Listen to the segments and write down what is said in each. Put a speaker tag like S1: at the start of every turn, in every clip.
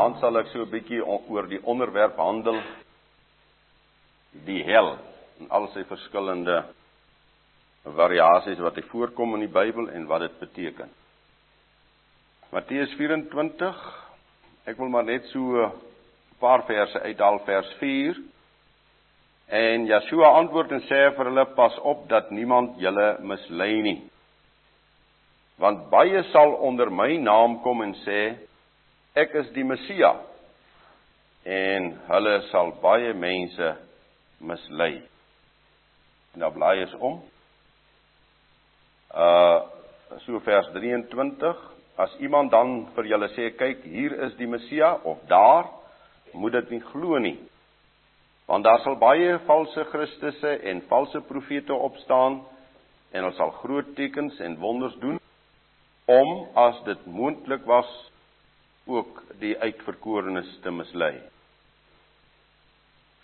S1: Vanaand sal ek so 'n bietjie oor die onderwerp handel die hel en al sy verskillende variasies wat hy voorkom in die Bybel en wat dit beteken. Matteus 24 Ek wil maar net so 'n paar verse uithaal vers 4 En Yeshua antwoord en sê vir hulle pas op dat niemand julle mislei nie. Want baie sal onder my naam kom en sê ek is die Messia en hulle sal baie mense mislei. En dan blaai is om. Uh so vers 23 as iemand dan vir julle sê kyk hier is die Messia of daar moet dit nie glo nie. Want daar sal baie valse Christusse en valse profete opstaan en hulle sal groot tekens en wonders doen om as dit moontlik was ook die uitverkorenes te mislei.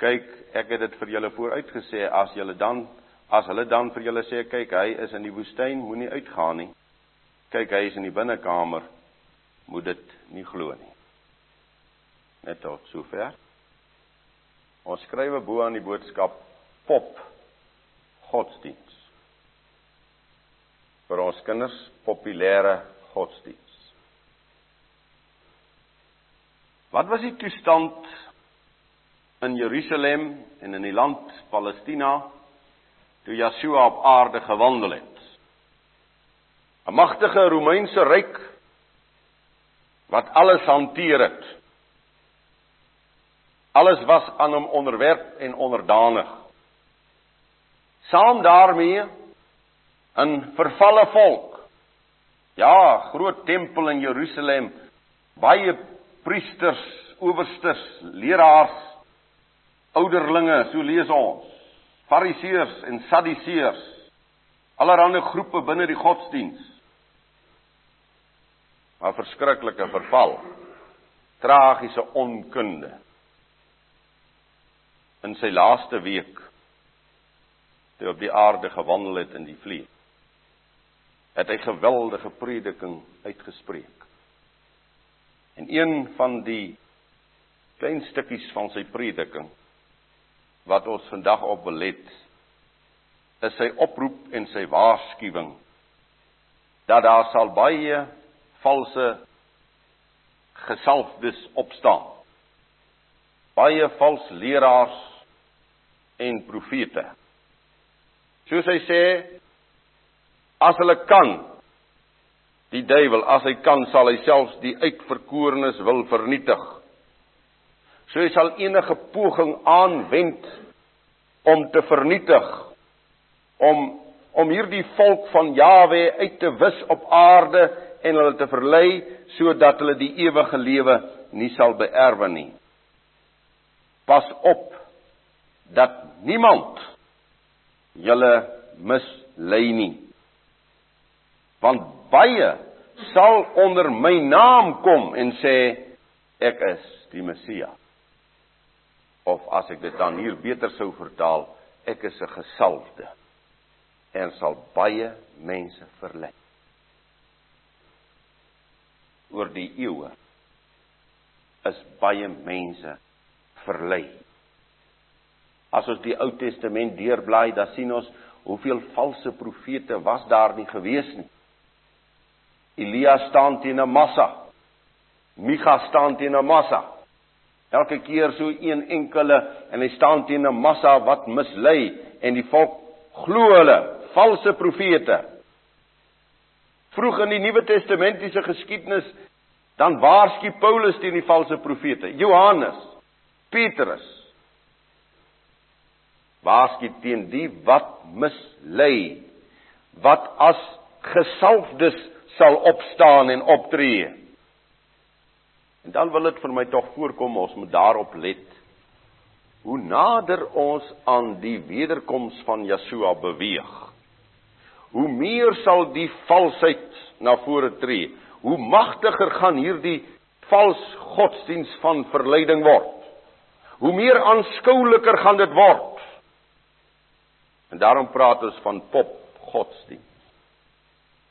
S1: Kyk, ek het dit vir julle vooruitgesê as julle dan as hulle dan vir julle sê kyk, hy is in die woestyn, moenie uitgaan nie. Kyk, hy is in die binnekamer, moet dit nie glo nie. Net tot sover. Ons skrywe bo aan die boodskap pop godsdiens. Vir ons kinders populêre godsdiens. Wat was die toestand in Jerusalem en in die land Palestina toe Yeshua op aarde gewandel het? 'n Magtige Romeinse ryk wat alles hanteer het. Alles was aan hom onderwerp en onderdanig. Saam daarmee 'n vervalle volk. Ja, groot tempel in Jerusalem, baie priesters, owerstes, leraars, ouderlinge, so lees ons, fariseërs en sadduseërs, allerlei groepe binne die godsdiens. 'n Verskriklike verval. Tragiese onkunde. In sy laaste week toe op die aarde gewandel het in die vlieg, het hy geweldige prediking uitgespreek. En een van die klein stukkies van sy prediking wat ons vandag op belet is sy oproep en sy waarskuwing dat daar sal baie valse gesalfdes opstaan. Baie vals leraars en profete. Soos hy sê as hulle kan Die duiwel, as hy kan, sal hy selfs die uitverkorenes wil vernietig. So hy sal enige poging aanwend om te vernietig, om om hierdie volk van Jawe uit te wis op aarde en hulle te verlei sodat hulle die ewige lewe nie sal beerwe nie. Pas op dat niemand julle mislei nie. Want baie sal onder my naam kom en sê ek is die Messia. Of as ek dit dan hier beter sou vertaal, ek is 'n gesalfde en sal baie mense verlei. Oor die eeue is baie mense verlei. As ons die Ou Testament deurblaai, dan sien ons hoeveel valse profete was daar nie gewees nie. Elia staan teen 'n massa. Micha staan teen 'n massa. Elke keer so een enkele en hy staan teen 'n massa wat mislei en die volk glo hulle, valse profete. Vroeg in die Nuwe Testamentiese geskiedenis dan waarsku Paulus teen die valse profete. Johannes, Petrus waarsku teen die wat mislei, wat as gesalfdes sal opstaan en optree. En dan wil dit vir my tog voorkom ons moet daarop let. Hoe nader ons aan die wederkoms van Yeshua beweeg, hoe meer sal die valsheid na vore tree. Hoe magtiger gaan hierdie vals godsdiens van verleiding word. Hoe meer aanskouliker gaan dit word. En daarom praat ons van pop godsdiens.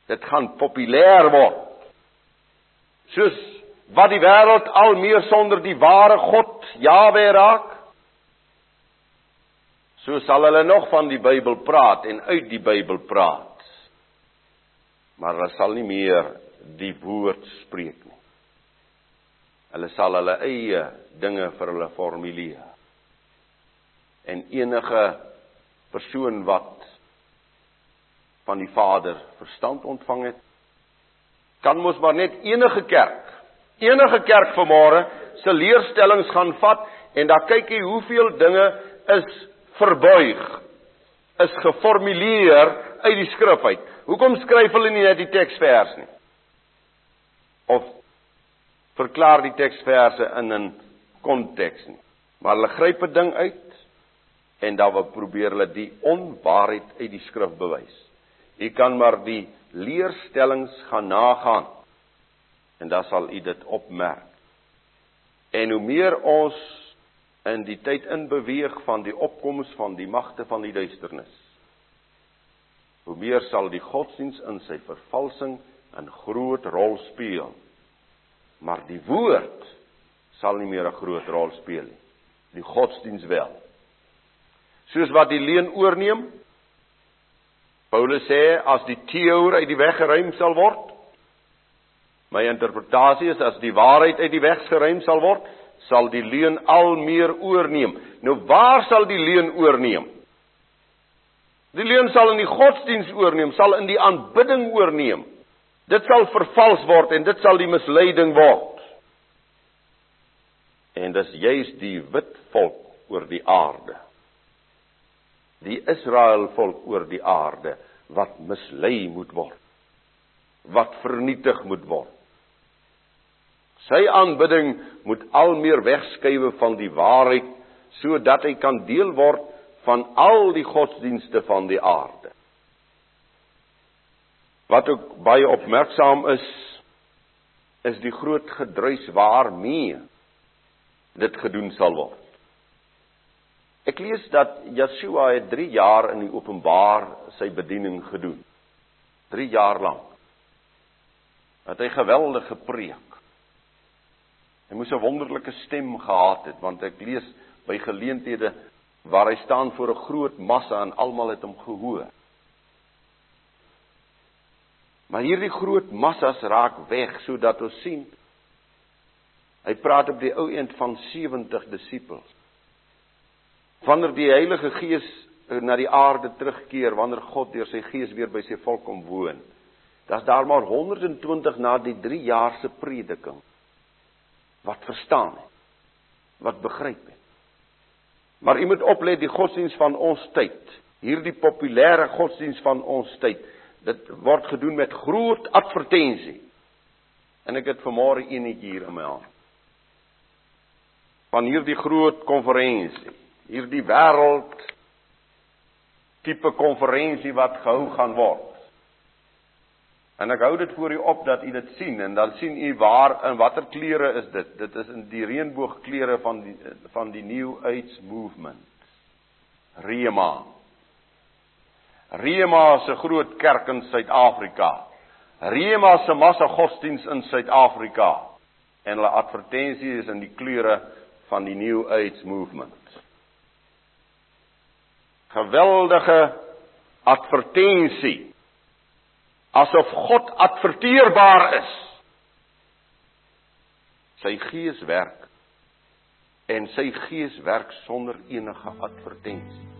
S1: Dit gaan populêr word. Soos wat die wêreld al meer sonder die ware God Jahwe raak, so sal hulle nog van die Bybel praat en uit die Bybel praat. Maar hulle sal nie meer die woord spreek nie. Hulle sal hulle eie dinge vir hulle formuleer. En enige persoon wat van die Vader verstand ontvang het, kan mos maar net enige kerk, enige kerk vanmôre se leerstellings gaan vat en dan kyk jy hoeveel dinge is verbuig, is geformuleer uit die skrif uit. Hoekom skryf hulle nie net die teksvers nie? Of verklaar die teksverse in 'n konteks nie. Maar hulle gryp 'n ding uit en dan wil probeer hulle die onwaarheid uit die skrif bewys. U kan maar die leerstellings gaan nagaan en dan sal u dit opmerk. En hoe meer ons in die tyd inbeweeg van die opkoms van die magte van die duisternis, hoe meer sal die godsdiens in sy vervalsing 'n groot rol speel. Maar die woord sal nie meer 'n groot rol speel nie. Die godsdiens wel. Soos wat die leuen oorneem, Paulus sê as die teoor uit die weg geruim sal word, my interpretasie is as die waarheid uit die weg geruim sal word, sal die leuen al meer oorneem. Nou waar sal die leuen oorneem? Die leuen sal in die godsdiens oorneem, sal in die aanbidding oorneem. Dit sal vervals word en dit sal die misleiding word. En dis juis die wit volk oor die aarde die Israel volk oor die aarde wat mislei moet word wat vernietig moet word. Sy aanbidding moet al meer wegskuif van die waarheid sodat hy kan deel word van al die godsdienste van die aarde. Wat ook baie opmerksaam is is die groot gedruis waarmee dit gedoen sal word Ek lees dat Yeshua het 3 jaar in die openbaar sy bediening gedoen. 3 jaar lank. Het hy geweldig gepreek. Hy moes 'n wonderlike stem gehad het want ek lees by geleenthede waar hy staan voor 'n groot massa en almal het hom gehoor. Maar hierdie groot massas raak weg sodat ons sien hy praat op die ou eend van 70 disippels wanneer die Heilige Gees na die aarde terugkeer, wanneer God deur sy Gees weer by sy volk kom woon. Das daar maar 120 na die 3 jaar se prediking wat verstaan het, wat begryp het. Maar u moet oplet die godsdiens van ons tyd, hierdie populêre godsdiens van ons tyd, dit word gedoen met groot advertensie. En ek het vanmôre eenetjie hier in my hand. Van hierdie groot konferensie hierdie wêreld tipe konferensie wat gehou gaan word. En ek hou dit voor u op dat u dit sien en dan sien u waar in watter kleure is dit? Dit is in die reënboogkleure van die van die New Age movement. Rema. Rema se groot kerk in Suid-Afrika. Rema se massa godsdiens in Suid-Afrika. En hulle advertensie is in die kleure van die New Age movement geweldige advertensie asof God adverteerbaar is. Sy gees werk en sy gees werk sonder enige advertensie.